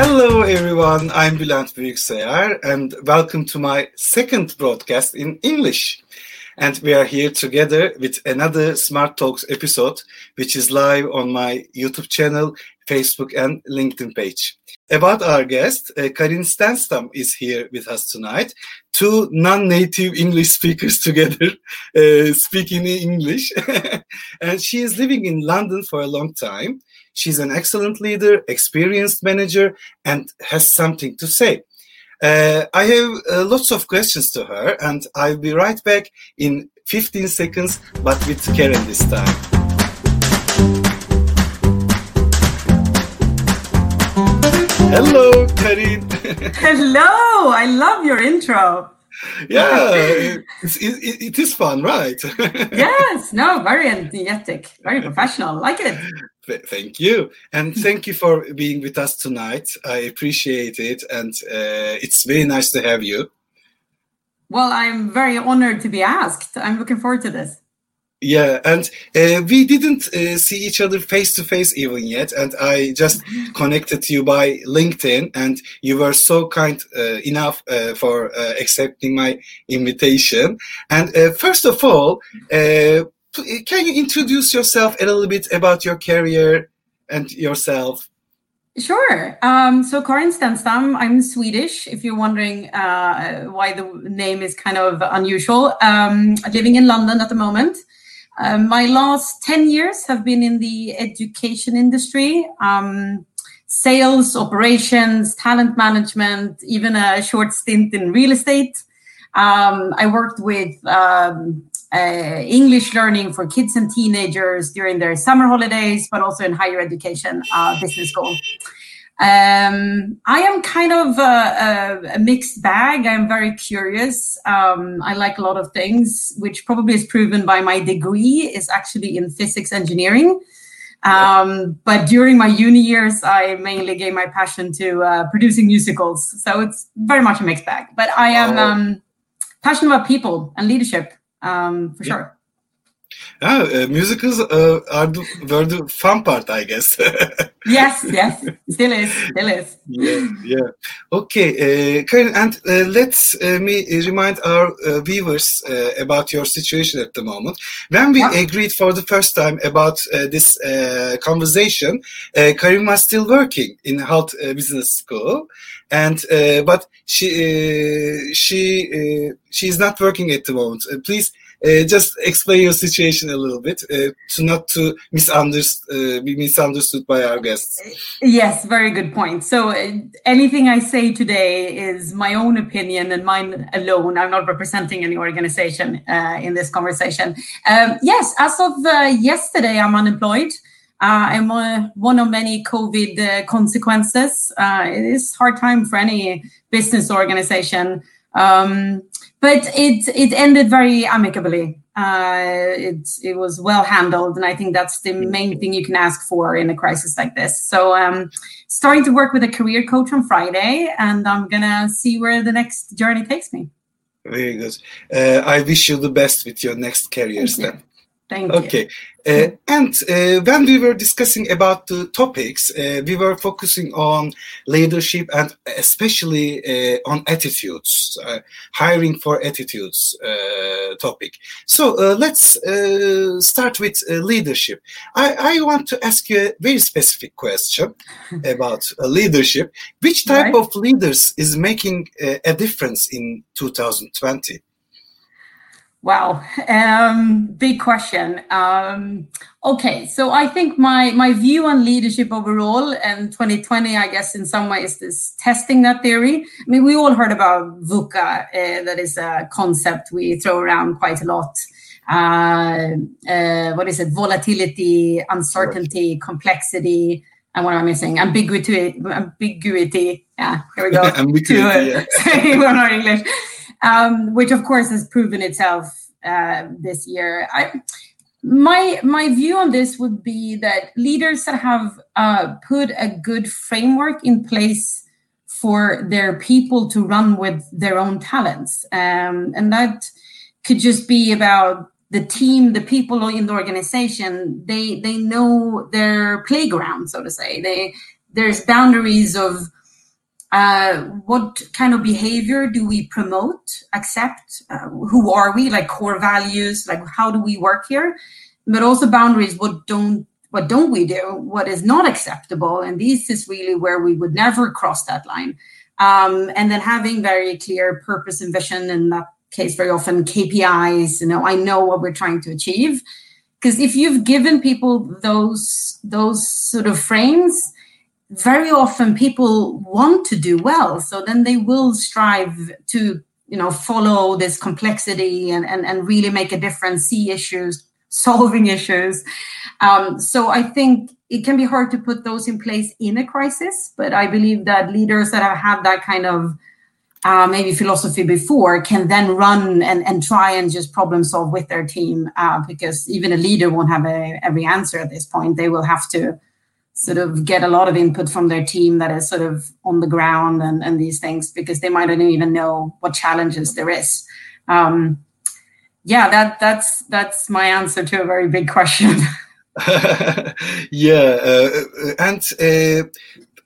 Hello, everyone. I'm Bülent Büyükseyer, and welcome to my second broadcast in English. And we are here together with another Smart Talks episode, which is live on my YouTube channel, Facebook, and LinkedIn page. About our guest, uh, Karin Stenstam is here with us tonight. Two non-native English speakers together, uh, speaking in English. and she is living in London for a long time. She's an excellent leader, experienced manager, and has something to say. Uh, I have uh, lots of questions to her, and I'll be right back in 15 seconds, but with Karin this time. Hello, Karin. Hello, I love your intro. Yeah, it's, it, it is fun, right? yes, no, very energetic, very professional. Like it. Thank you. And thank you for being with us tonight. I appreciate it. And uh, it's very nice to have you. Well, I'm very honored to be asked. I'm looking forward to this. Yeah, and uh, we didn't uh, see each other face to face even yet, and I just mm-hmm. connected you by LinkedIn, and you were so kind uh, enough uh, for uh, accepting my invitation. And uh, first of all, can you introduce yourself a little bit about your career and yourself? Sure. Um, so Karin Stenstam, I'm Swedish. If you're wondering uh, why the name is kind of unusual, um, living in London at the moment. Um, my last 10 years have been in the education industry, um, sales, operations, talent management, even a short stint in real estate. Um, I worked with um, uh, English learning for kids and teenagers during their summer holidays, but also in higher education uh, business school. Um, I am kind of a, a, a, mixed bag. I'm very curious. Um, I like a lot of things, which probably is proven by my degree is actually in physics engineering. Um, but during my uni years, I mainly gave my passion to uh, producing musicals. So it's very much a mixed bag. But I am oh. um, passionate about people and leadership um, for yeah. sure. Yeah, uh, musicals uh, are the, were the fun part, I guess. yes, yes, still is, still is. Yeah, yeah. Okay, uh, Karin, and uh, let's uh, me remind our uh, viewers uh, about your situation at the moment. When we yeah. agreed for the first time about this conversation, Karin was still working in Hult Business School, and but she she she is not working at the moment. please just explain your situation a little bit uh, to not to uh, be misunderstood by our guests. Yes, very good point. So uh, anything I say today is my own opinion and mine alone. I'm not representing any organization uh, in this conversation. Um, yes, as of uh, yesterday, I'm unemployed. I'm one of many COVID consequences. it is hard time for any business organization. Um, but it it ended very amicably. Uh, it it was well handled, and I think that's the main thing you can ask for in a crisis like this. So, um, starting to work with a career coach on Friday, and I'm gonna see where the next journey takes me. Very good. Uh, I wish you the best with your next career step. Thank okay. you. Uh, and uh, when we were discussing about the topics, uh, we were focusing on leadership and especially uh, on attitudes, uh, hiring for attitudes uh, topic. So let's start with leadership. I, I, want to ask you a very specific question about leadership. Which type right. of leaders is making a difference in 2020? Wow, um, big question. Um, okay, so I think my my view on leadership overall and 2020, I guess, in some ways, is testing that theory. I mean, we all heard about VUCA. Uh, that is a concept we throw around quite a lot. Uh, uh, what is it? Volatility, uncertainty, complexity, and what am I missing? Ambiguity. Ambiguity. Yeah, here we go. ambiguity. To, yeah. say one English um, which of course has proven itself uh, this year. I, my my view on this would be that leaders that have uh, put a good framework in place for their people to run with their own talents, um, and that could just be about the team, the people in the organization. They they know their playground, so to say. They there's boundaries of uh, what kind of behavior do we promote, accept? Uh, who are we? Like core values, like how do we work here? But also boundaries. What don't what don't we do? What is not acceptable? And this is really where we would never cross that line. Um, and then having very clear purpose and vision in that case, very often KPIs. You know, I know what we're trying to achieve. Because if you've given people those those sort of frames, very often people want to do well so then they will strive to you know follow this complexity and and, and really make a difference see issues solving issues. Um, so i think it can be hard to put those in place in a crisis but i believe that leaders that have had that kind of uh, maybe philosophy before can then run and, and try and just problem solve with their team uh, because even a leader won't have a, every answer at this point. They will have to sort of get a lot of input from their team that is sort of on the ground and, and these things because they might not even know what challenges there is. Um, yeah, that that's that's my answer to a very big question. yeah, uh, and uh,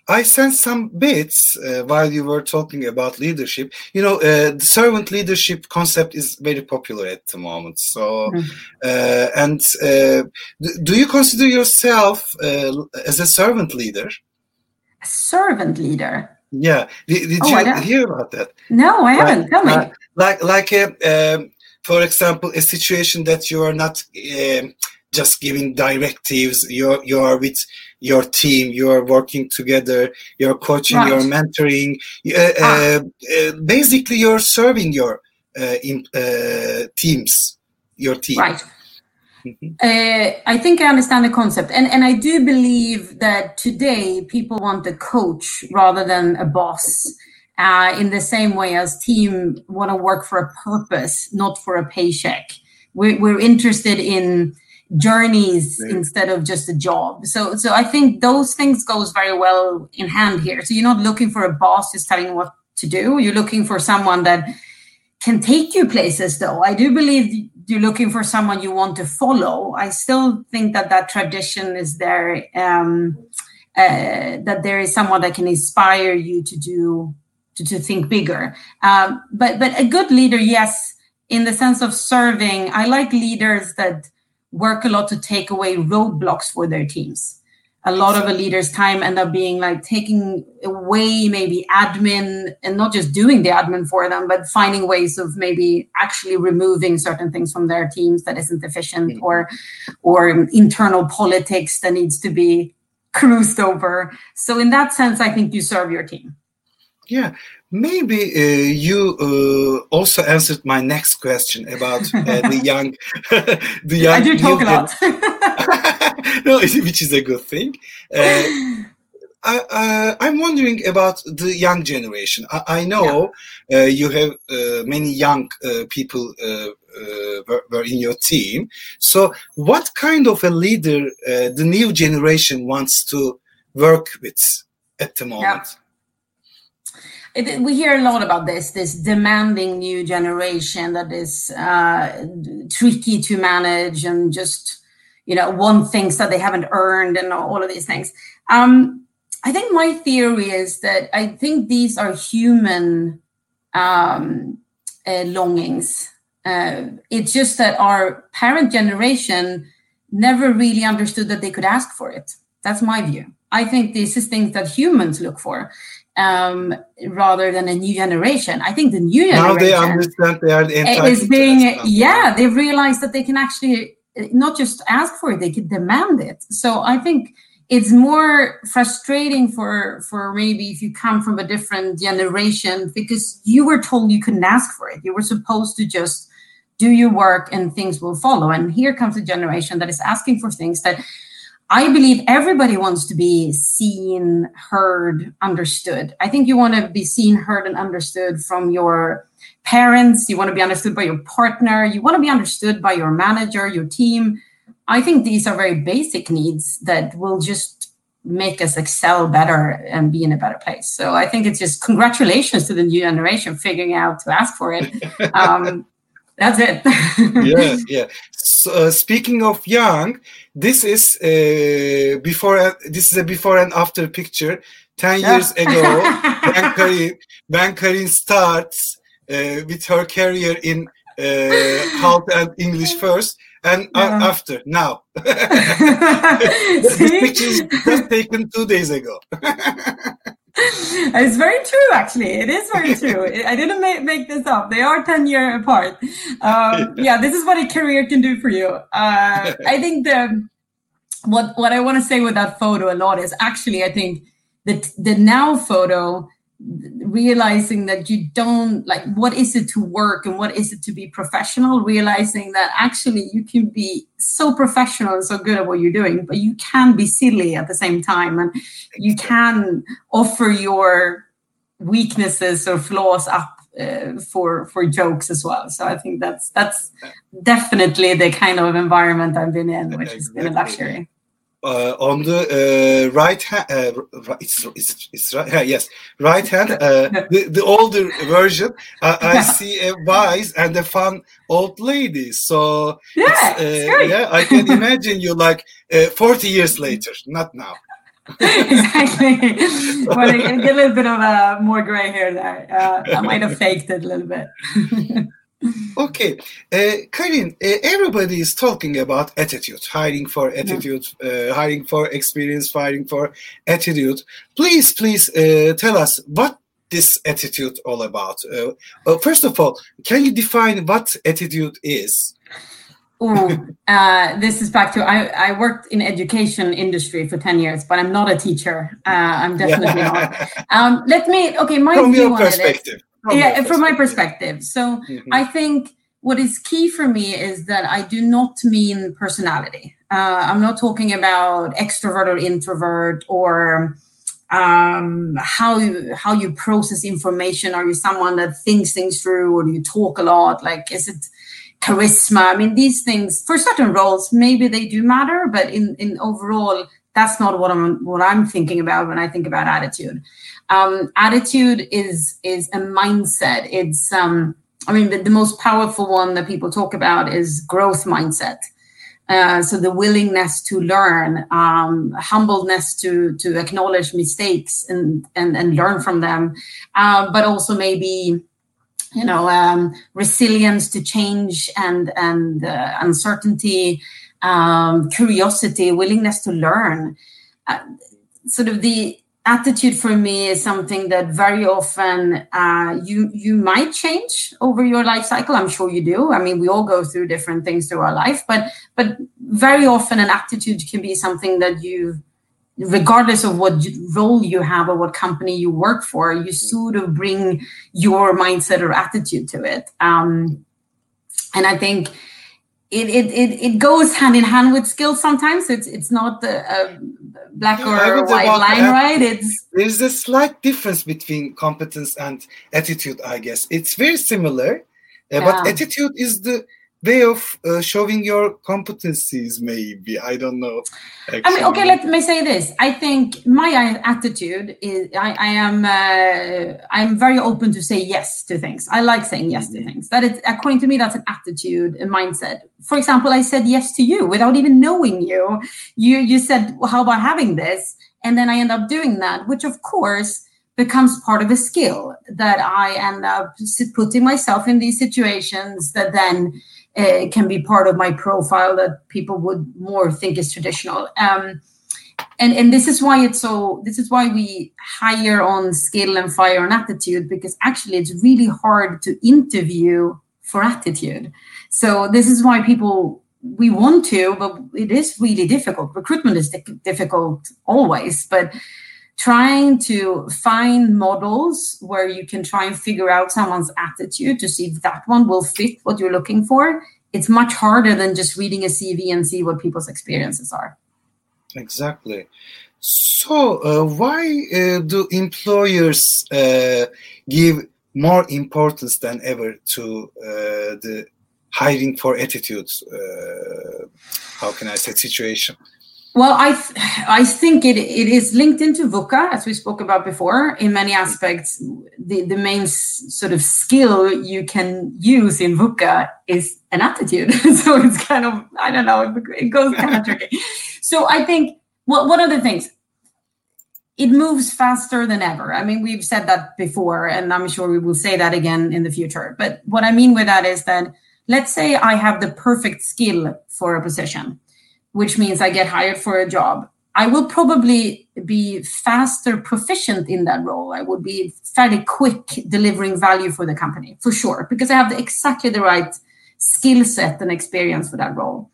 I sensed some bits uh, while you were talking about leadership. You know, uh, the servant leadership concept is very popular at the moment. So, mm. uh, and uh, do you consider yourself uh, as a servant leader? A servant leader. Yeah. Did, did oh, you hear about that? No, I haven't. Tell me. Like, like, a, um, for example, a situation that you are not um, just giving directives. You're you are with your team. You are working together. You're coaching. Right. You're mentoring. Uh, ah. uh, uh, basically, you're serving your uh, in, uh, teams. Your team. Right. Mm-hmm. Uh, I think I understand the concept, and and I do believe that today people want a coach rather than a boss. in the same way as team want to work for a purpose, not for a paycheck. We're, we're interested in journeys instead of just a job. So so I think those things goes very well in hand here. So you're not looking for a boss who's telling you what to do. You're looking for someone that can take you places though. I do believe you're looking for someone you want to follow. I still think that that tradition is there um, uh, that there is someone that can inspire you to do to, to think bigger. Um, but but a good leader, yes, in the sense of serving. I like leaders that work a lot to take away roadblocks for their teams. A lot of a leader's time end up being like taking away maybe admin and not just doing the admin for them, but finding ways of maybe actually removing certain things from their teams that isn't efficient mm-hmm. or or internal politics that needs to be cruised over. So in that sense, I think you serve your team. Yeah, maybe uh, you uh, also answered my next question about uh, the young, the young. I do talk a lot. no, which is a good thing. Uh, I, am wondering about the young generation. I, I know yeah. Uh, you have uh, many young people were, were, in your team. So, what kind of a leader the new generation wants to work with at the moment? Yeah it, we hear a lot about this this demanding new generation that is uh, tricky to manage and just you know want things that they haven't earned and all of these things. Um, i think my theory is that i think these are human um, uh, longings. Uh, it's just that our parent generation never really understood that they could ask for it. That's my view. I think this is things that humans look for um, rather than a new generation. I think the new generation now they understand they are is being yeah they realize that they can actually uh, not just ask for it they can demand it. So I think it's more frustrating for for maybe if you come from a different generation because you were told you couldn't ask for it. You were supposed to just do your work and things will follow. And here comes a generation that is asking for things that I believe everybody wants to be seen, heard, understood. I think you want to be seen, heard, and understood from your parents. You want to be understood by your partner. You want to be understood by your manager, your team. I think these are very basic needs that will just make us excel better and be in a better place. So I think it's just congratulations to the new generation figuring out to ask for it. Um, That's it. yeah, yeah. So, uh, speaking of young, this is uh, before. Uh, this is a before and after picture. Ten yeah. years ago, when Karin, Karin starts uh, with her career in uh, Hult and English first, and yeah. after now. this picture is just taken two days ago. it's very true, actually. It is very true. I didn't make, make this up. They are 10 year apart. Um, yeah, this is what a career can do for you. Uh, I think the, what, what I want to say with that photo a lot is actually, I think that the now photo realizing that you don't like what is it to work and what is it to be professional? Realizing that actually you can be so professional and so good at what you're doing but you can be silly at the same time. And you can offer your weaknesses or flaws up uh, for for jokes as well. So i think that's that's definitely the kind of environment i've been in which has been a luxury uh, on the uh, right hand, uh, it's, it's, it's right, yes, right hand, uh, the, the older version, I see a wise and a fun old lady. So, yeah, uh, yeah, I can imagine you like uh, 40 years later, not now. exactly. well, I get a little bit of a more gray hair there. I might have faked it a little bit. Okay, uh, Karin, uh, everybody is talking about attitude, hiring for attitude, yeah. uh, hiring for experience, hiring for attitude. Please, please uh, tell us what this attitude all about. Uh, uh, first of all, can you define what attitude is? Oh, uh, this is back to I, I worked in education industry for 10 years, but I'm not a teacher. Uh, I'm definitely not. Um, let me, okay, my From view your perspective yeah from my perspective. So mm-hmm. i think what is key for me is that i do not mean personality. Uh, i'm not talking about extrovert or introvert or um, how you how you process information. Are you someone that thinks things through or do you talk a lot? Like is it charisma? I mean these things for certain roles maybe they do matter but in in overall that's not what i'm what i'm thinking about when i think about attitude um, attitude is is a mindset. It's um, I mean, the, the, most powerful one that people talk about is growth mindset. Uh, so the willingness to learn, um, humbleness to to acknowledge mistakes and and, and learn from them, uh, but also maybe you know um, resilience to change and and uh, uncertainty, um, curiosity, willingness to learn. Uh, sort of the attitude for me is something that very often uh, you you might change over your life cycle. I'm sure you do. I mean we all go through different things through our life but but very often an attitude can be something that you regardless of what role you have or what company you work for you sort of bring your mindset or attitude to it. Um, and i think it, it, it, it goes hand in hand with skills sometimes. It's it's not a, a black yeah, or white line, right? It's there's a slight difference between competence and attitude, I guess. It's very similar, uh, yeah. but attitude is the way of uh, showing your competencies maybe. I don't know. Actually. i mean okay let me say this. I think my attitude is i, I am uh, i'm very open to say yes to things. I like saying yes to things. That is according to me that's an attitude a mindset. For example i said yes to you without even knowing you. You you said well, how about having this? And then i end up doing that which of course becomes part of a skill that i end up putting myself in these situations that then uh, can be part of my profile that people would more think is traditional. Um, and and this is why it's so. This is why we hire on skill and fire on attitude because actually it's really hard to interview for attitude. So this is why people we want to, but it is really difficult. Recruitment is difficult always, but trying to find models where you can try and figure out someone's attitude to see if that one will fit what you're looking for. It's much harder than just reading a cv and see what people's experiences are. Exactly. So uh, why uh, do employers uh, give more importance than ever to uh, the hiring for attitudes uh, how can i say situation Well, I th- I think it it is linked into VUCA as we spoke about before. In many aspects, the the main s- sort of skill you can use in VUCA is an attitude. so it's kind of I don't know it goes kind of tricky. So I think what what are the things? It moves faster than ever. I mean, we've said that before, and I'm sure we will say that again in the future. But what I mean with that is that let's say I have the perfect skill for a position which means I get hired for a job, I will probably be faster proficient in that role. I would be fairly quick delivering value for the company, for sure, because I have exactly the right skill set and experience for that role.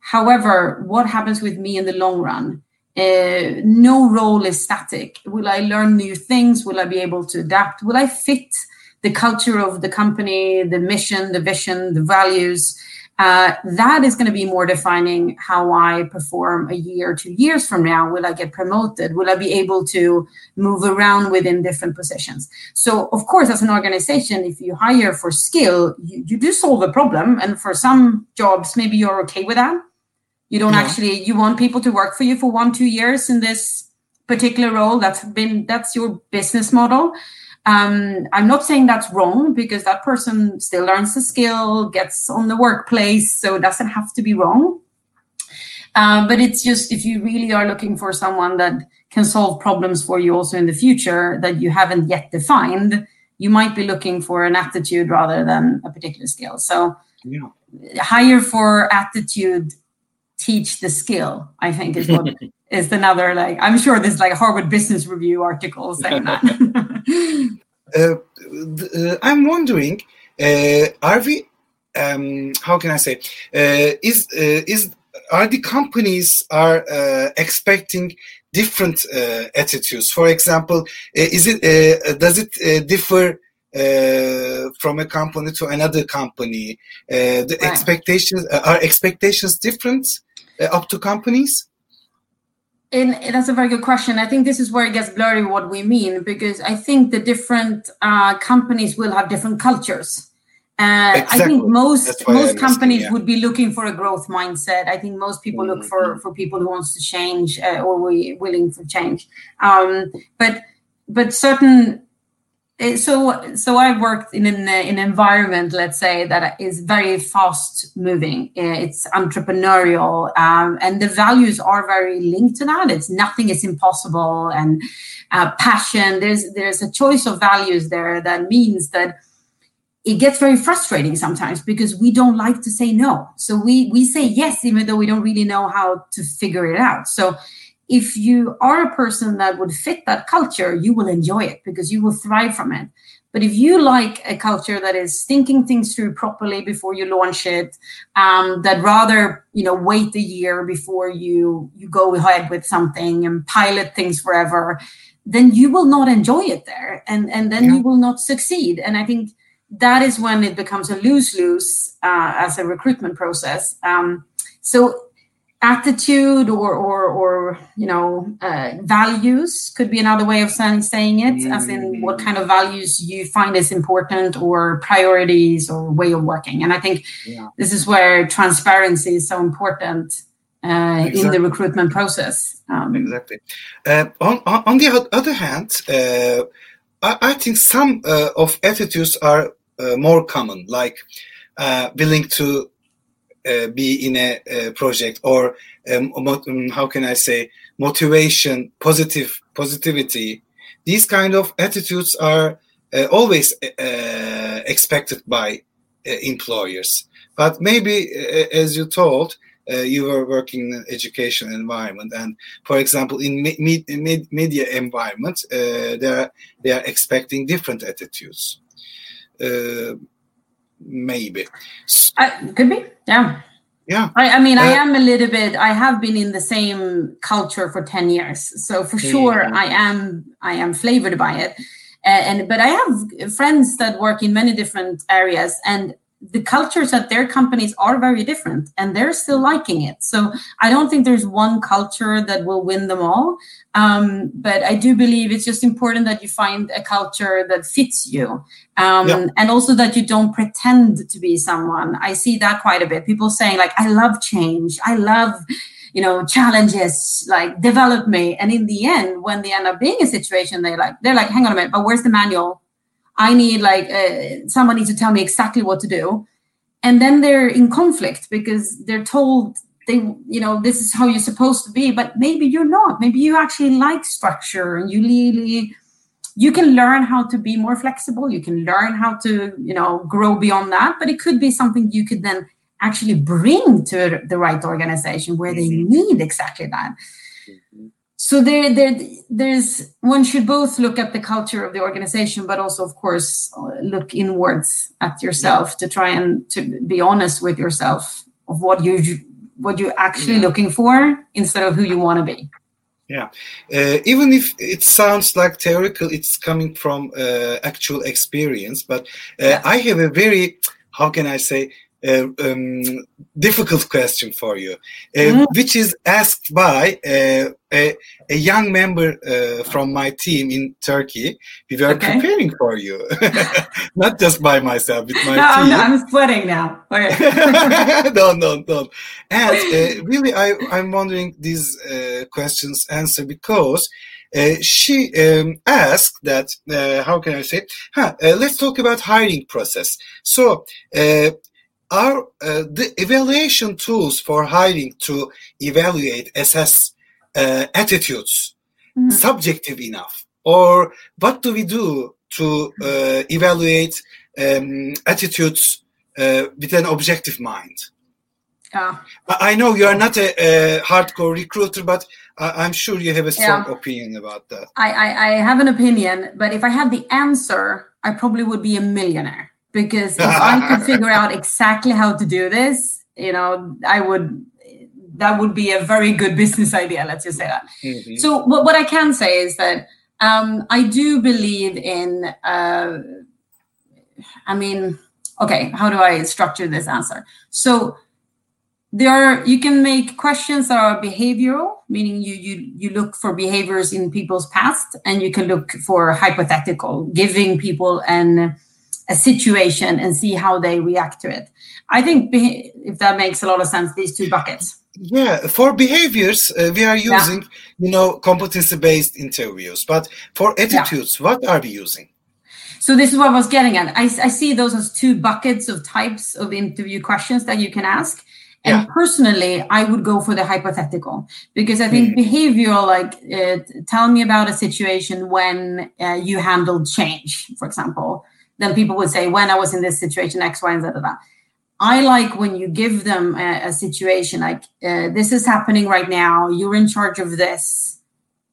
However, what happens with me in the long run? Uh, no role is static. Will I learn new things? Will I be able to adapt? Will I fit the culture of the company, the mission, the vision, the values? Uh, that is going to be more defining how I perform a year two years from now. Will I get promoted? Will I be able to move around within different positions? So, of course, as an organization, if you hire for skill, you, you do solve a problem. And for some jobs, maybe you're okay with that. You don't yeah. actually, you want people to work for you for one, two years in this particular role. That's been, that's your business model. Um, I'm not saying that's wrong because that person still learns the skill, gets on the workplace, so it doesn't have to be wrong. Uh, but it's just if you really are looking for someone that can solve problems for you also in the future that you haven't yet defined, you might be looking for an attitude rather than a particular skill. So, yeah. hire for attitude, teach the skill. I think is what is another like i'm sure there's like harvard business review articles saying that. Uh, uh, i'm wondering uh, are we um, how can i say uh, is uh, is are the companies are uh, expecting different attitudes? For example is it does it differ from a company to another company? The right. expectations are expectations different up to companies and that's a very good question. I think this is where it gets blurry what we mean because I think the different uh, companies will have different cultures. Uh, exactly. I think most most companies yeah. would be looking for a growth mindset. I think most people mm-hmm. look for mm-hmm. for people who wants to change uh, or we willing for change. Um, but but certain so so I worked in an, an environment, let's say, that is very fast moving. Eh, it's entrepreneurial, um, and the values are very linked to that. It's nothing is impossible, and uh, passion. There's there's a choice of values there that means that it gets very frustrating sometimes because we don't like to say no. So we we say yes even though we don't really know how to figure it out. So if you are a person that would fit that culture, you will enjoy it because you will thrive from it. But if you like a culture that is thinking things through properly before you launch it, um, that rather you know wait a year before you you go ahead with something and pilot things forever, then you will not enjoy it there, and and then yeah. you will not succeed. And I think that is when it becomes a lose lose uh, as a recruitment process. Um, so attitude or or or you know uh, values could be another way of saying, saying it mm. as in what kind of values you find is important or priorities or way of working and i think yeah. this is where transparency is so important uh, exactly. in the recruitment process um, exactly uh, on, on the other hand uh, I, I, think some uh, of attitudes are uh, more common like willing to uh, be in a, a project or um, um, how can I say motivation, positive positivity. These kind of attitudes are uh, always uh, expected by uh, employers. But maybe, uh, as you told, uh, you were working in an education environment, and for example, in me- me- media environment, they are expecting different attitudes maybe. Uh, could be, yeah. Yeah. I, I mean, uh, I am a little bit. I have been in the same culture for ten years, so for sure, yeah. I am. I am flavored by it, uh, and but I have friends that work in many different areas, and the cultures at their companies are very different and they're still liking it. So i don't think there's one culture that will win them all. Um, but i do believe it's just important that you find a culture that fits you um, yeah. and also that you don't pretend to be someone. I see that quite a bit. People saying like i love change. I love you know challenges. Like develop me. And in the end when they end up being a situation they like they're like hang on a minute but where's the manual I need like uh, somebody to tell me exactly what to do. And then they're in conflict because they're told they, you know, this is how you're supposed to be, but maybe you're not. Maybe you actually like structure and you really, you can learn how to be more flexible. You can learn how to, you know, grow beyond that. But it could be something you could then actually bring to the right organization where they mm-hmm. need exactly that. Mm-hmm so there, there there's one should both look at the culture of the organization but also of course look inwards at yourself to try and to be honest with yourself of what you what you're actually yeah. looking for instead of who you want to be yeah uh, even if it sounds like theoretical it's coming from uh, actual experience but uh, yeah. i have a very how can i say uh, um, difficult question for you, uh, mm. which is asked by uh, a, a, young member uh, from my team in Turkey. We were okay. preparing for you, not just by myself, with my no, team. I'm, I'm sweating now. no, no, no. And uh, really, I, I'm wondering these uh, questions answer because. Uh, she um, asked that uh, how can I say? Huh, uh, let's talk about hiring process. So are uh, the evaluation tools for hiring to evaluate, assess uh, attitudes mm-hmm. subjective enough? Or what do we do to uh, evaluate um, attitudes uh, with an objective mind? Yeah. I know you are not a, a hardcore recruiter, but I'm sure you have a strong yeah. opinion about that. I, I, I have an opinion, but if I had the answer, I probably would be a millionaire because if I could figure out exactly how to do this, you know, I would that would be a very good business idea. Let's just say that. Mm-hmm. So, what, what I can say is that um, I do believe in. Uh, I mean, okay, how do I structure this answer? So, there are you can make questions that are behavioral, meaning you you you look for behaviors in people's past, and you can look for hypothetical, giving people an a situation and see how they react to it. I think if that makes a lot of sense, these two buckets. Yeah, for behaviors, uh, we are using, yeah. you know, competency-based interviews. But for attitudes, yeah. what are we using? So this is what I was getting at. I, I see those as two buckets of types of interview questions that you can ask. And yeah. personally, I would go for the hypothetical because I think mm. behavioral, like uh, tell me about a situation when uh, you handled change, for example then people would say, when I was in this situation, X, Y, and Z. That. I like when you give them a, a situation like, uh, this is happening right now, you're in charge of this.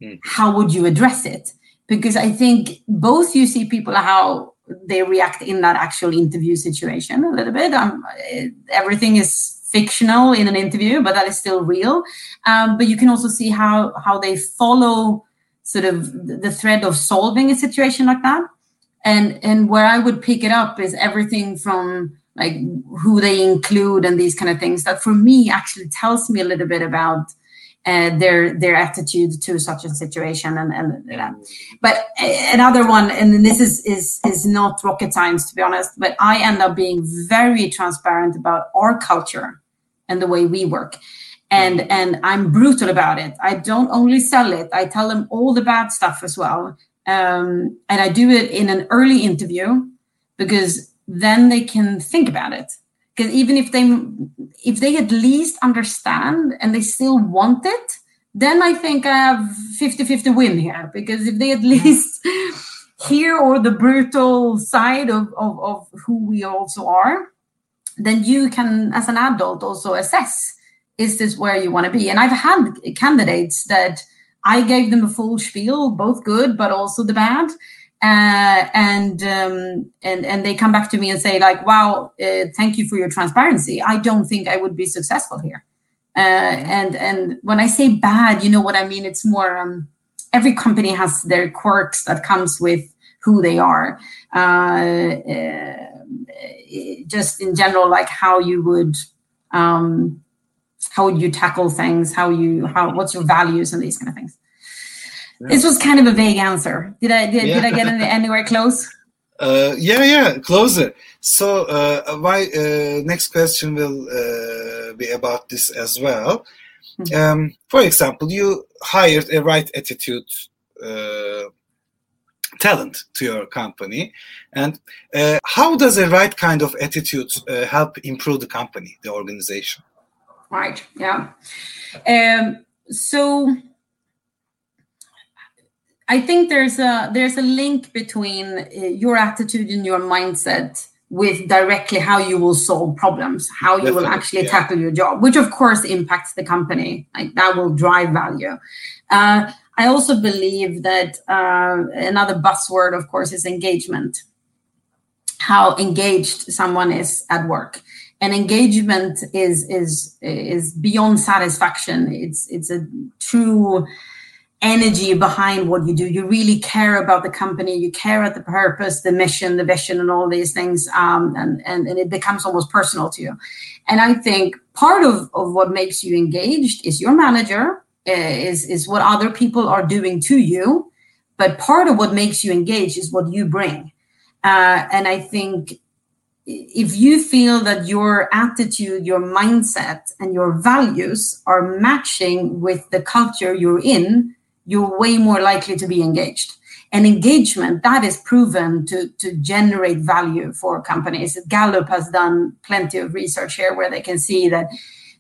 Mm. How would you address it? Because I think both you see people how they react in that actual interview situation a little bit. Um, everything is fictional in an interview, but that is still real. Um, but you can also see how how they follow sort of the thread of solving a situation like that and and where i would pick it up is everything from like who they include and these kind of things that for me actually tells me a little bit about uh, their their attitude to such a situation and and uh, but another one and this is is is not rocket science to be honest but i end up being very transparent about our culture and the way we work. And and i'm brutal about it. I don't only sell it. I tell them all the bad stuff as well um, and I do it in an early interview because then they can think about it. Because even if they if they at least understand and they still want it, then I think I have 50-50 win here. Because if they at least hear or the brutal side of, of, of who we also are, then you can, as an adult, also assess is this where you want to be? And I've had candidates that I gave them a full spiel, both good but also the bad. Uh, and um, and and they come back to me and say like, "Wow, uh, thank you for your transparency. I don't think I would be successful here." Uh, and and when I say bad, you know what I mean. It's more um, every company has their quirks that comes with who they are. Uh, uh, just in general, like how you would um, how would you tackle things? How you how what's your values and these kind of things. Yeah. This was kind of a vague answer. Did I did, yeah. did I get anywhere close? Uh, yeah, yeah, closer. So uh, my uh, next question will uh, be about this as well. Mm-hmm. Um, for example, you hired a right attitude uh, talent to your company, and uh, how does a right kind of attitude help improve the company, the organization? Right. Yeah. Um, so I think there's a there's a link between uh, your attitude and your mindset with directly how you will solve problems, how you Definitely, will actually yeah. tackle your job, which of course impacts the company. Like that will drive value. Uh, I also believe that uh, another buzzword, of course, is engagement. How engaged someone is at work, and engagement is is is beyond satisfaction. It's it's a true energy behind what you do. You really care about the company, you care about the purpose, the mission, the vision, and all these things. Um, and, and, and it becomes almost personal to you. And I think part of, of what makes you engaged is your manager, uh, is, is what other people are doing to you. But part of what makes you engaged is what you bring. Uh, and I think if you feel that your attitude, your mindset, and your values are matching with the culture you're in, you're way more likely to be engaged. And engagement, that is proven to, to generate value for companies. Gallup has done plenty of research here where they can see that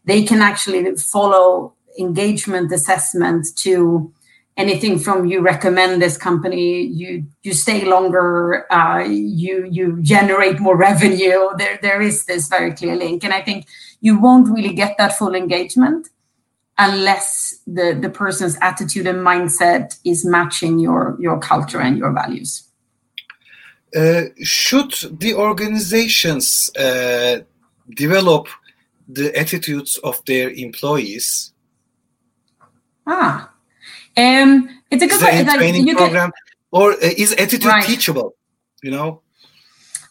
they can actually follow engagement assessment to anything from you recommend this company, you you stay longer, uh, you you generate more revenue. There there is this very clear link, and I think you won't really get that full engagement unless the, the person's attitude and mindset is matching your, your culture and your values. Uh, should the organizations uh, develop the attitudes of their employees? Ah, um, it's a good question. Training program, can, or uh, is attitude right. teachable? You know,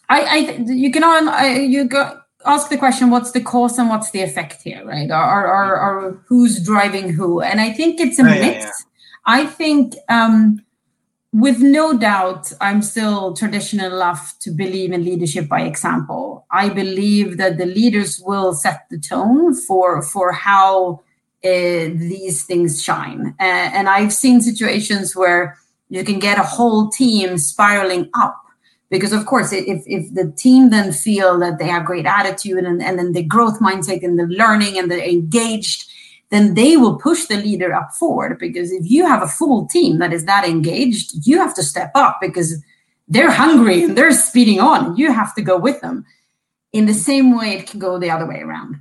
I, I, you can on, uh, you go ask the question what's the cause and what's the effect here right or, or, or who's driving who and i think it's a mix yeah, yeah. i think um, with no doubt i'm still traditional enough to believe in leadership by example i believe that the leaders will set the tone for for how uh, these things shine. Uh, and i've seen situations where you can get a whole team spiraling up because of course if, if the team then feel that they have great attitude and, and then the growth mindset and the learning and they're engaged then they will push the leader up forward because if you have a full team that is that engaged you have to step up because they're hungry and they're speeding on. You have to go with them. In the same way it can go the other way around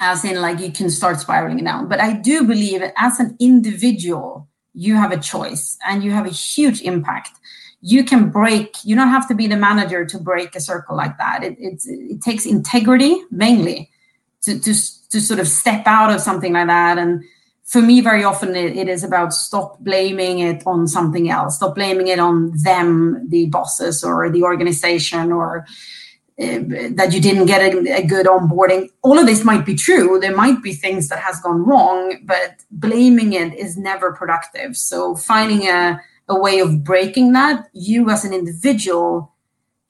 as in like you can start spiraling down. But i do believe as an individual you have a choice and you have a huge impact. You can break you don't have to be the manager to break a circle like that. It, it takes integrity mainly to, to, to sort of step out of something like that. And for me very often it, it is about stop blaming it on something else. Stop blaming it on them the bosses or the organization or Uh, that you didn't get a, a, good onboarding. All of this might be true. There might be things that has gone wrong but blaming it is never productive. So finding a a way of breaking that, you as an individual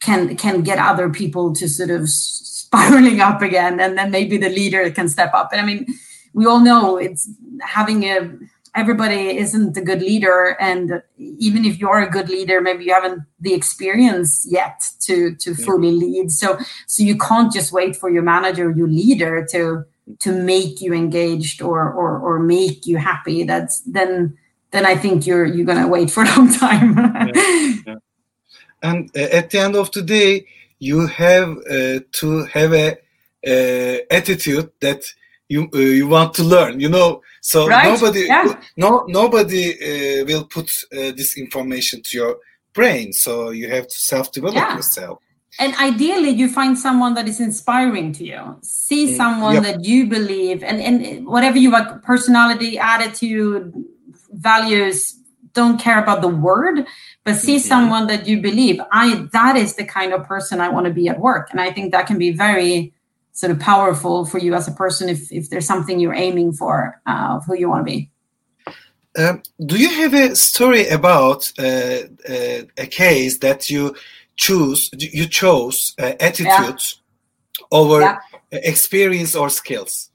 can can get other people to sort of spiraling up again, and then maybe the leader can step up. And I mean, we all know it's having a everybody isn't a good leader and even if you're a good leader maybe you haven't the experience yet to to fully lead so so you can't just wait for your manager your leader to to make you engaged or or or make you happy that's then then I think you're you're gonna wait for a long time. yeah, yeah. And uh, at the end of the day, you have uh, to have a uh, attitude that you uh, you want to learn. You know, so right? nobody yeah. no nobody uh, will put uh, this information to your brain. So you have to self develop yourself and ideally you find someone that is inspiring to you see mm, someone yep. that you believe and and whatever you like personality attitude values don't care about the word but see Mhm. someone that you believe i that is the kind of person i want to be at work and i think that can be very sort of powerful for you as a person if if there's something you're aiming for uh, of who you want to be Um, do you have a story about uh, uh, a case that you choose you chose uh, attitude over Yeah. experience or skills?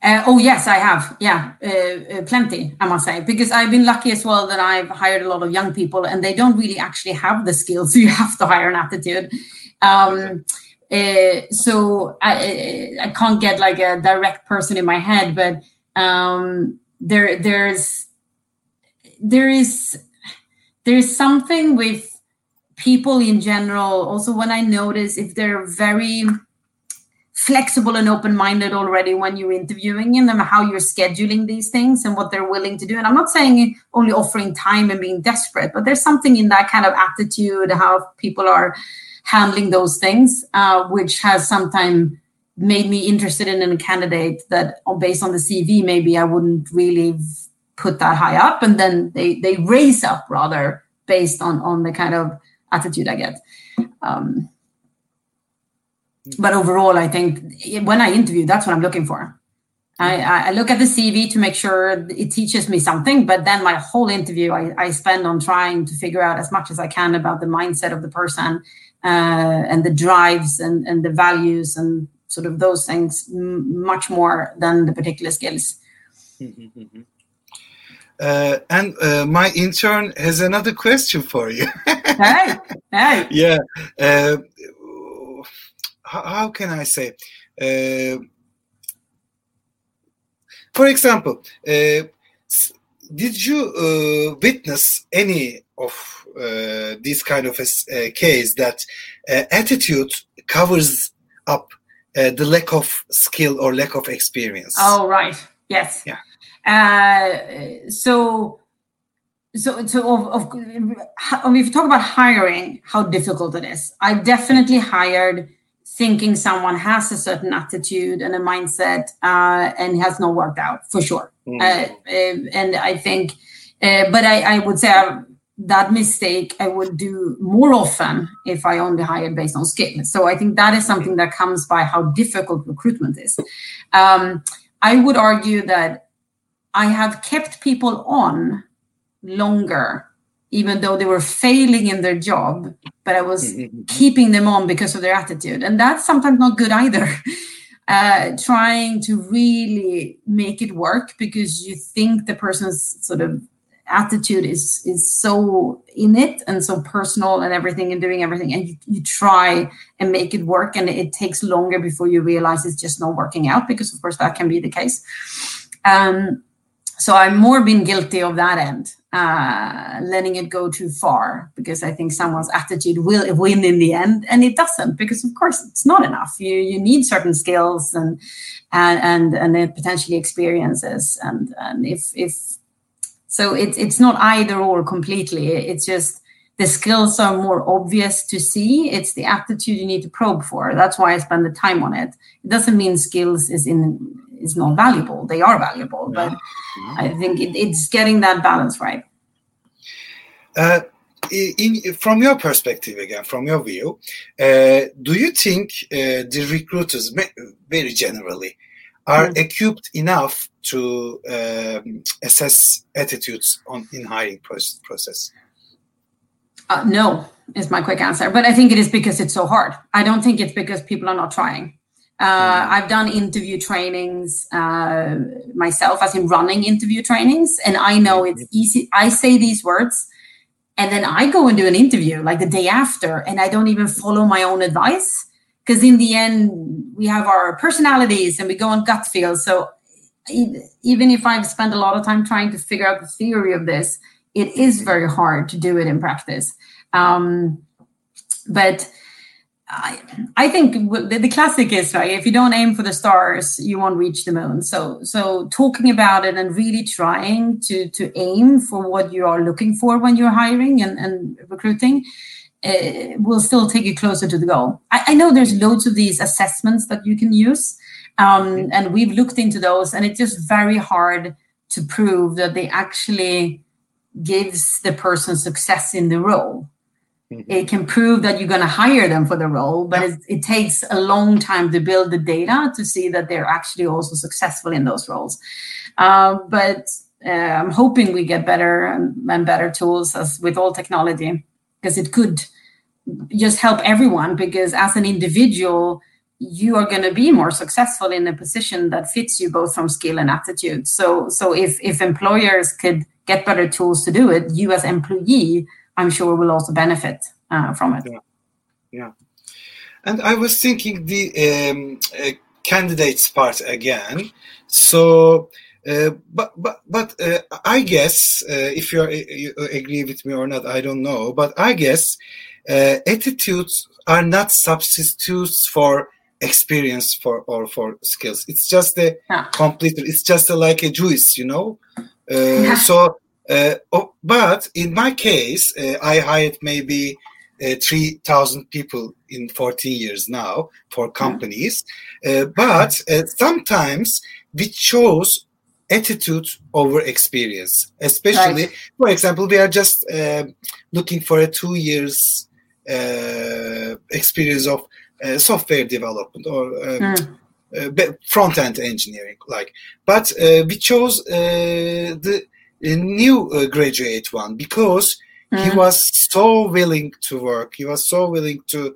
Uh, oh yes, I have. Yeah, uh, uh, plenty. I must say because I've been lucky as well that I've hired a lot of young people, and they don't really actually have the skills. So you have to hire an attitude. Um, uh, so I, I can't get like a direct person in my head, but um, there there's there is there's something with people in general. Also, when I notice if they're very flexible and open-minded already when you're interviewing in them how you're scheduling these things and what they're willing to do and i'm not saying only offering time and being desperate but there's something in that kind of attitude how people are handling those things uh, which has sometimes made me interested in a candidate that uh, based on the cv maybe i wouldn't really put that high up. And then they they raise up rather based on on the kind of attitude i get. Um, but overall, I think when I interview, that's what I'm looking for. I, I look at the CV to make sure it teaches me something, but then my whole interview I, I spend on trying to figure out as much as I can about the mindset of the person uh, and the drives and, and the values and sort of those things m- much more than the particular skills. Uh, and uh, my intern has another question for you. hey, hey. yeah. Uh, how, how can I say? For example, uh, did you uh, witness any of uh, this kind of a case that uh, attitude covers up uh, the lack of skill or lack of experience? Oh, right. Yes. Yeah. Uh, so, so, so of, of, if you talk about hiring, how difficult it is, I've definitely hired thinking someone has a certain attitude and a mindset uh, and has not worked out for sure. Mm. Uh, uh, and I think, uh, but I, I would say I, that mistake I would do more often if I only hired based on skill. So I think that is something that comes by how difficult recruitment is. Um, I would argue that I have kept people on longer, even though they were failing in their job, but I was keeping them on because of their attitude. And that's sometimes not good either. Uh, trying to really make it work because you think the person's sort of attitude is is so in it and so personal and everything and doing everything and you, you try and make it work and it takes longer before you realize it's just not working out because of course that can be the case um, so i've more been guilty of that end uh, letting it go too far because i think someone's attitude will win in the end and it doesn't because of course it's not enough. You you need certain skills and and and, and potentially experiences and and if if so it's it's not either or completely. It's just the skills are more obvious to see. It's the attitude you need to probe for. That's why i spend the time on it. It doesn't mean skills is in is not valuable. They are valuable but i think it, it's getting that balance right. Uh, in, from your perspective again, from your view, uh, do you think uh, the recruiters, very generally, are Mm. equipped enough to um, assess attitudes on in hiring process? uh, no is my quick answer but i think it is because it's so hard. I don't think it's because people are not trying uh, I've done interview trainings uh, myself, as in running interview trainings, and I know it's easy. I say these words, and then I go and do an interview like the day after, and I don't even follow my own advice because in the end we have our personalities and we go on gut feel. So even if I've spent a lot of time trying to figure out the theory of this, it is very hard to do it in practice. Um, but I, I think the, the classic is right. If you don't aim for the stars, you won't reach the moon. So, so talking about it and really trying to to aim for what you are looking for when you're hiring and, and recruiting uh, will still take you closer to the goal. I, I know there's loads of these assessments that you can use, um, and we've looked into those, and it's just very hard to prove that they actually gives the person success in the role. Mm-hmm. It can prove that you're going to hire them for the role, but it, it, takes a long time to build the data to see that they're actually also successful in those roles. Uh, but uh, I'm hoping we get better and, and better tools as with all technology because it could just help everyone because as an individual you are going to be more successful in a position that fits you both from skill and attitude so so if if employers could get better tools to do it you as employee i'm sure will also benefit uh, from it yeah. yeah and i was thinking the um, uh, candidates part again so uh, but but but uh, I guess uh, if you agree with me or not, I don't know. But I guess uh, attitudes are not substitutes for experience for or for skills. It's just a yeah. complete. It's just a, like a juice, you know. Yeah. So, oh, but in my case, I hired maybe three thousand people in fourteen years now for companies. but sometimes we chose attitude over experience especially right. for example we are just uh, looking for a two years uh, experience of uh, software development or um, mm. front end engineering like but uh, we chose uh, the new graduate one because mm. he was so willing to work he was so willing to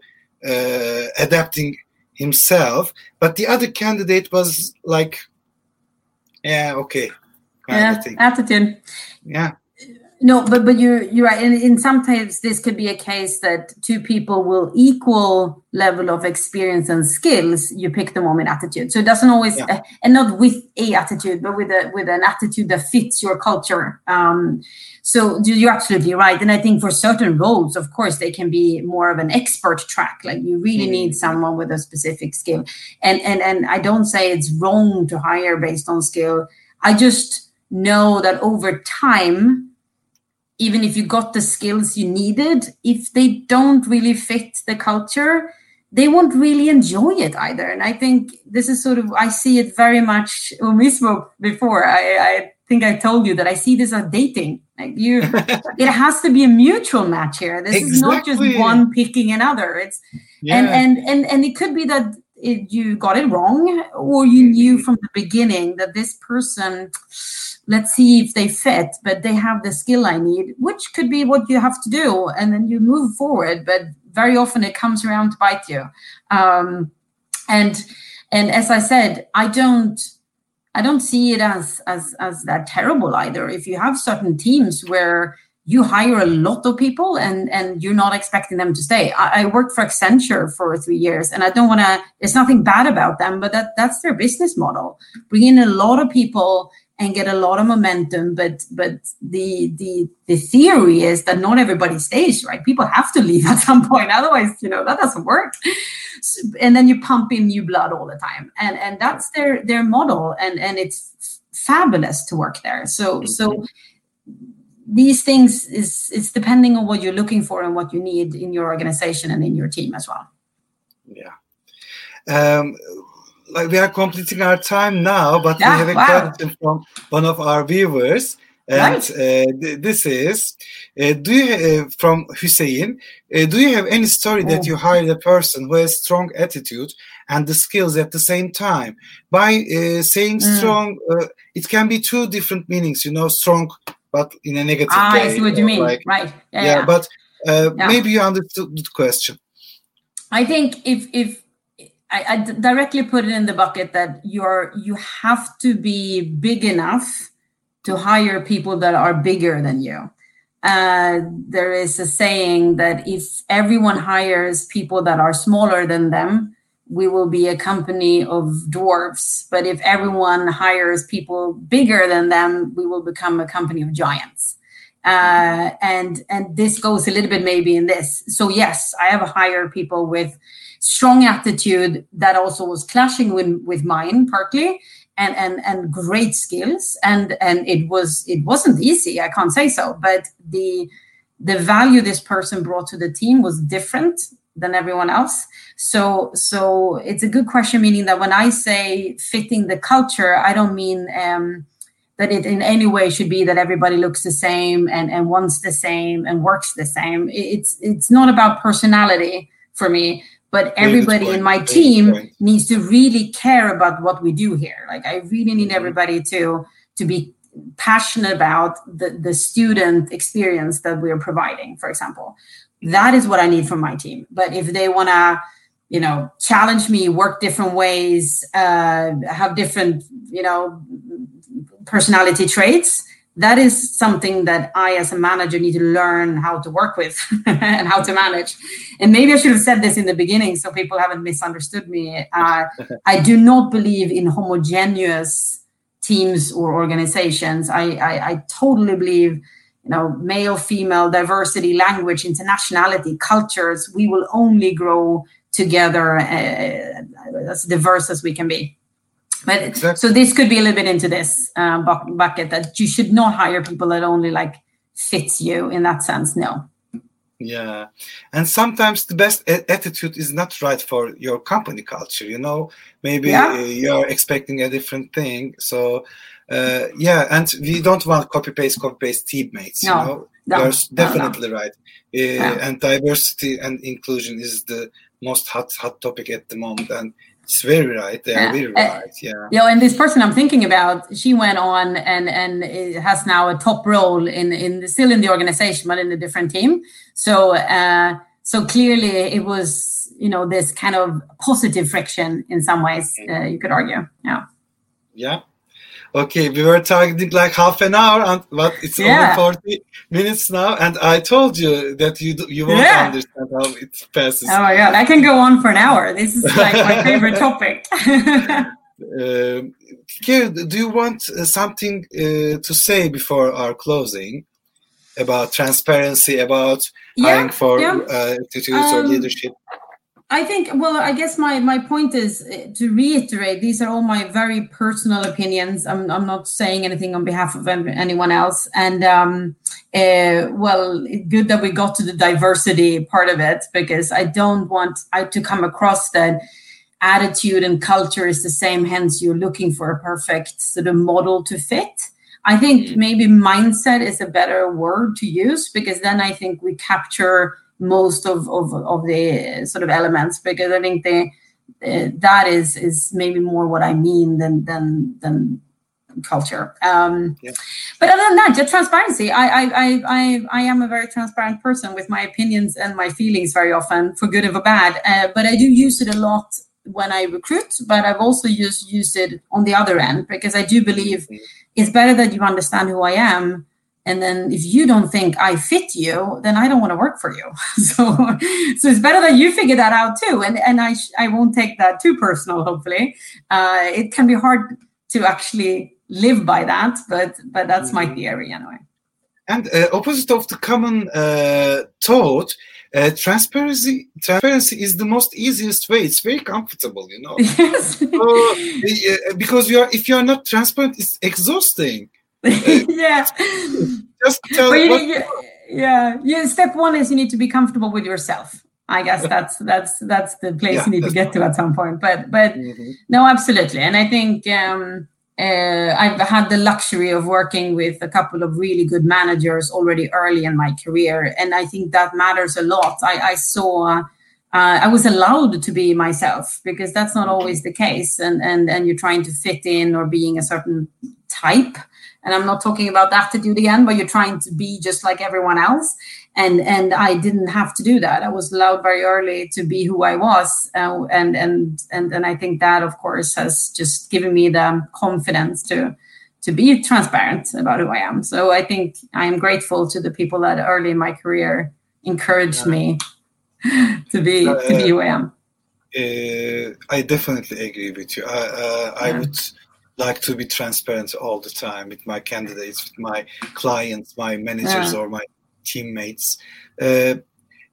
adapting himself but the other candidate was like yeah, okay. Yeah, attitude. Yeah. No, but but you're you're right. And in sometimes this could be a case that two people will equal level of experience and skills. You pick the moment attitude, so it doesn't always yeah. uh, and not with a attitude, but with a with an attitude that fits your culture. Um, so you're absolutely right. And I think for certain roles, of course, they can be more of an expert track. Like you really mm-hmm. need someone with a specific skill. And and and I don't say it's wrong to hire based on skill. I just know that over time even if you got the skills you needed, if they don't really fit the culture, they won't really enjoy it either. And I think this is sort of I see it very much when we spoke before. I, I think I told you that I see this as dating. Like you, it has to be a mutual match here. This exactly. is not just one picking another. It's yeah. and and and and it could be that it, you got it wrong, or you knew from the beginning that this person let's see if they fit, but they have the skill I need, which could be what you have to do. And then you move forward. But very often it comes around to bite you. Um, and and as I said, I don't I don't see it as as as that terrible either. If you have certain teams where you hire a lot of people and and you're not expecting them to stay. I, I worked for Accenture for three years, and I don't want to. There's nothing bad about them, but that that's their business model. Bring in a lot of people and get a lot of momentum but but the the the theory is that not everybody stays right people have to leave at some point otherwise you know that doesn't work and then you pump in new blood all the time and and that's their their model and and it's fabulous to work there so so mm-hmm. These things is it's depending on what you're looking for and what you need in your organization and in your team as well yeah um, like we are completing our time now, but yeah, we have a wow. question from one of our viewers. And right. uh, th this is, uh, do you uh, from Hussein? Uh, do you have any story oh. that you hired a person who has strong attitude and the skills at the same time? By uh, saying mm. strong, uh, it can be two different meanings. You know, strong, but in a negative ah, way. I see what you mean. Like, right. Yeah, yeah, yeah. but yeah. maybe you understood the question. I think if if I, I directly put it in the bucket that you're you have to be big enough to hire people that are bigger than you. Uh, there is a saying that if everyone hires people that are smaller than them, we will be a company of dwarfs. But if everyone hires people bigger than them, we will become a company of giants. Uh, and and this goes a little bit maybe in this. So yes, I have hired people with strong attitude that also was clashing with, with mine partly and, and and great skills and and it was it wasn't easy i can't say so but the the value this person brought to the team was different than everyone else so so it's a good question meaning that when i say fitting the culture i don't mean um, that it in any way should be that everybody looks the same and, and wants the same and works the same. It's it's not about personality for me, but everybody in my team needs to really care about what we do here. Like I really need mm-hmm. everybody to to be passionate about the, the student experience that we're providing, for example. That is what I need from my team. But if they want to you know challenge me work different ways uh, have different you know personality traits that is something that i as a manager need to learn how to work with and how to manage. And maybe i should have said this in the beginning so people haven't misunderstood me. Uh, i do not believe in homogeneous teams or organizations. I, I, I totally believe you know male female diversity language internationality cultures we will only grow together uh, as diverse as we can be. But exactly. so this could be a little bit into this uh, bucket that you should not hire people that only like fits you in that sense. No. Yeah, and sometimes the best attitude is not right for your company culture. You know, maybe yeah. you're expecting a different thing. So, uh, yeah, and we don't want copy paste, copy paste teammates. No. You know, no. you're definitely no, right. Uh, and diversity and inclusion is the most hot hot topic at the moment and it's very right they are very uh, right yeah you know and this person i'm thinking about she went on and and has now a top role in in still in the organization but in a different team so uh so clearly it was you know this kind of positive friction in some ways uh, you could argue yeah yeah okay, we were targeting like half an hour, and but it's yeah. only 40 minutes now. And I told you that you you won't yeah. understand how it passes. Oh my god, I can go on for an hour. This is like my favorite topic. uh, do you want uh, something uh, to say before our closing about transparency, about yeah, hiring for yeah. uh, um, or leadership? I think, well, I guess my, my point is uh, to reiterate these are all my very personal opinions. I'm, I'm not saying anything on behalf of anyone else. And, um, uh, well, good that we got to the diversity part of it because I don't want I, to come across that attitude and culture is the same, hence, you're looking for a perfect sort of model to fit. I think mm. maybe mindset is a better word to use because then I think we capture most of, of, of the sort of elements because I think the uh, that is is maybe more what I mean than than than culture. Um, yeah. But other than that, just transparency. I, I I I I am a very transparent person with my opinions and my feelings very often, for good and for bad. Uh, but I do use it a lot when I recruit. But I've also used used it on the other end because I do believe mm-hmm. it's better that you understand who I am and then if you don't think i fit you then i don't want to work for you. So so it's better that you figure that out too. And and i i won't take that too personal hopefully. Uh, it can be hard to actually live by that but but that's mm-hmm. my theory anyway. And uh, opposite of the common uh, thought uh, transparency transparency is the most easiest way. It's very comfortable you know? Yes. so, uh, because you are if you are not transparent it's exhausting yeah. Just tell you, you, yeah. Yeah. Step one is you need to be comfortable with yourself. I guess that's that's that's the place yeah, you need to get to at some point. But but mm-hmm. no, absolutely. And I think um, uh, I've had the luxury of working with a couple of really good managers already early in my career, and I think that matters a lot. I, I saw. Uh, I was allowed to be myself because that's not always the case, and and and you're trying to fit in or being a certain type and i'm not talking about that to do the end but you're trying to be just like everyone else. And and i didn't have to do that. I was allowed very early to be who i was. Uh, and and and and i think that of course has just given me the confidence to to be transparent about who i am. So i think i am grateful to the people that early in my career encouraged yeah. me to be uh, to be who i am. uh, i definitely agree with you. I uh, i would like to be transparent all the time with my candidates, with my clients, my managers, yeah. or my teammates. Uh,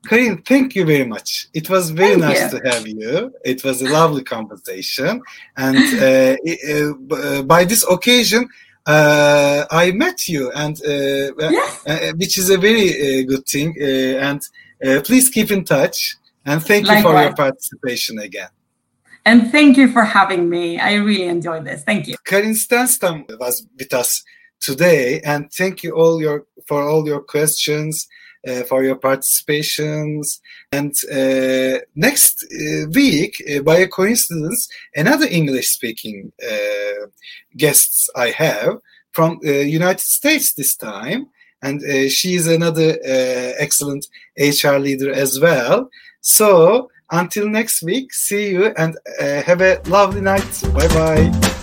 Karin, thank you very much. It was very thank nice you. to have you. It was a lovely conversation, and uh, uh, uh, by this occasion, uh, I met you, and uh, yeah. which is a very good thing. and please keep in touch, and thank Likewise. you for your participation again. And thank you for having me. I really enjoyed this. Thank you. Karin Stenstam was with us today. And thank you all your for all your questions, uh, for your participations. And uh, next uh, week, by a coincidence, another English-speaking uh, guests I have from the United States this time. And she is another excellent HR leader as well. So until next week, see you and uh, have a lovely night. Bye bye.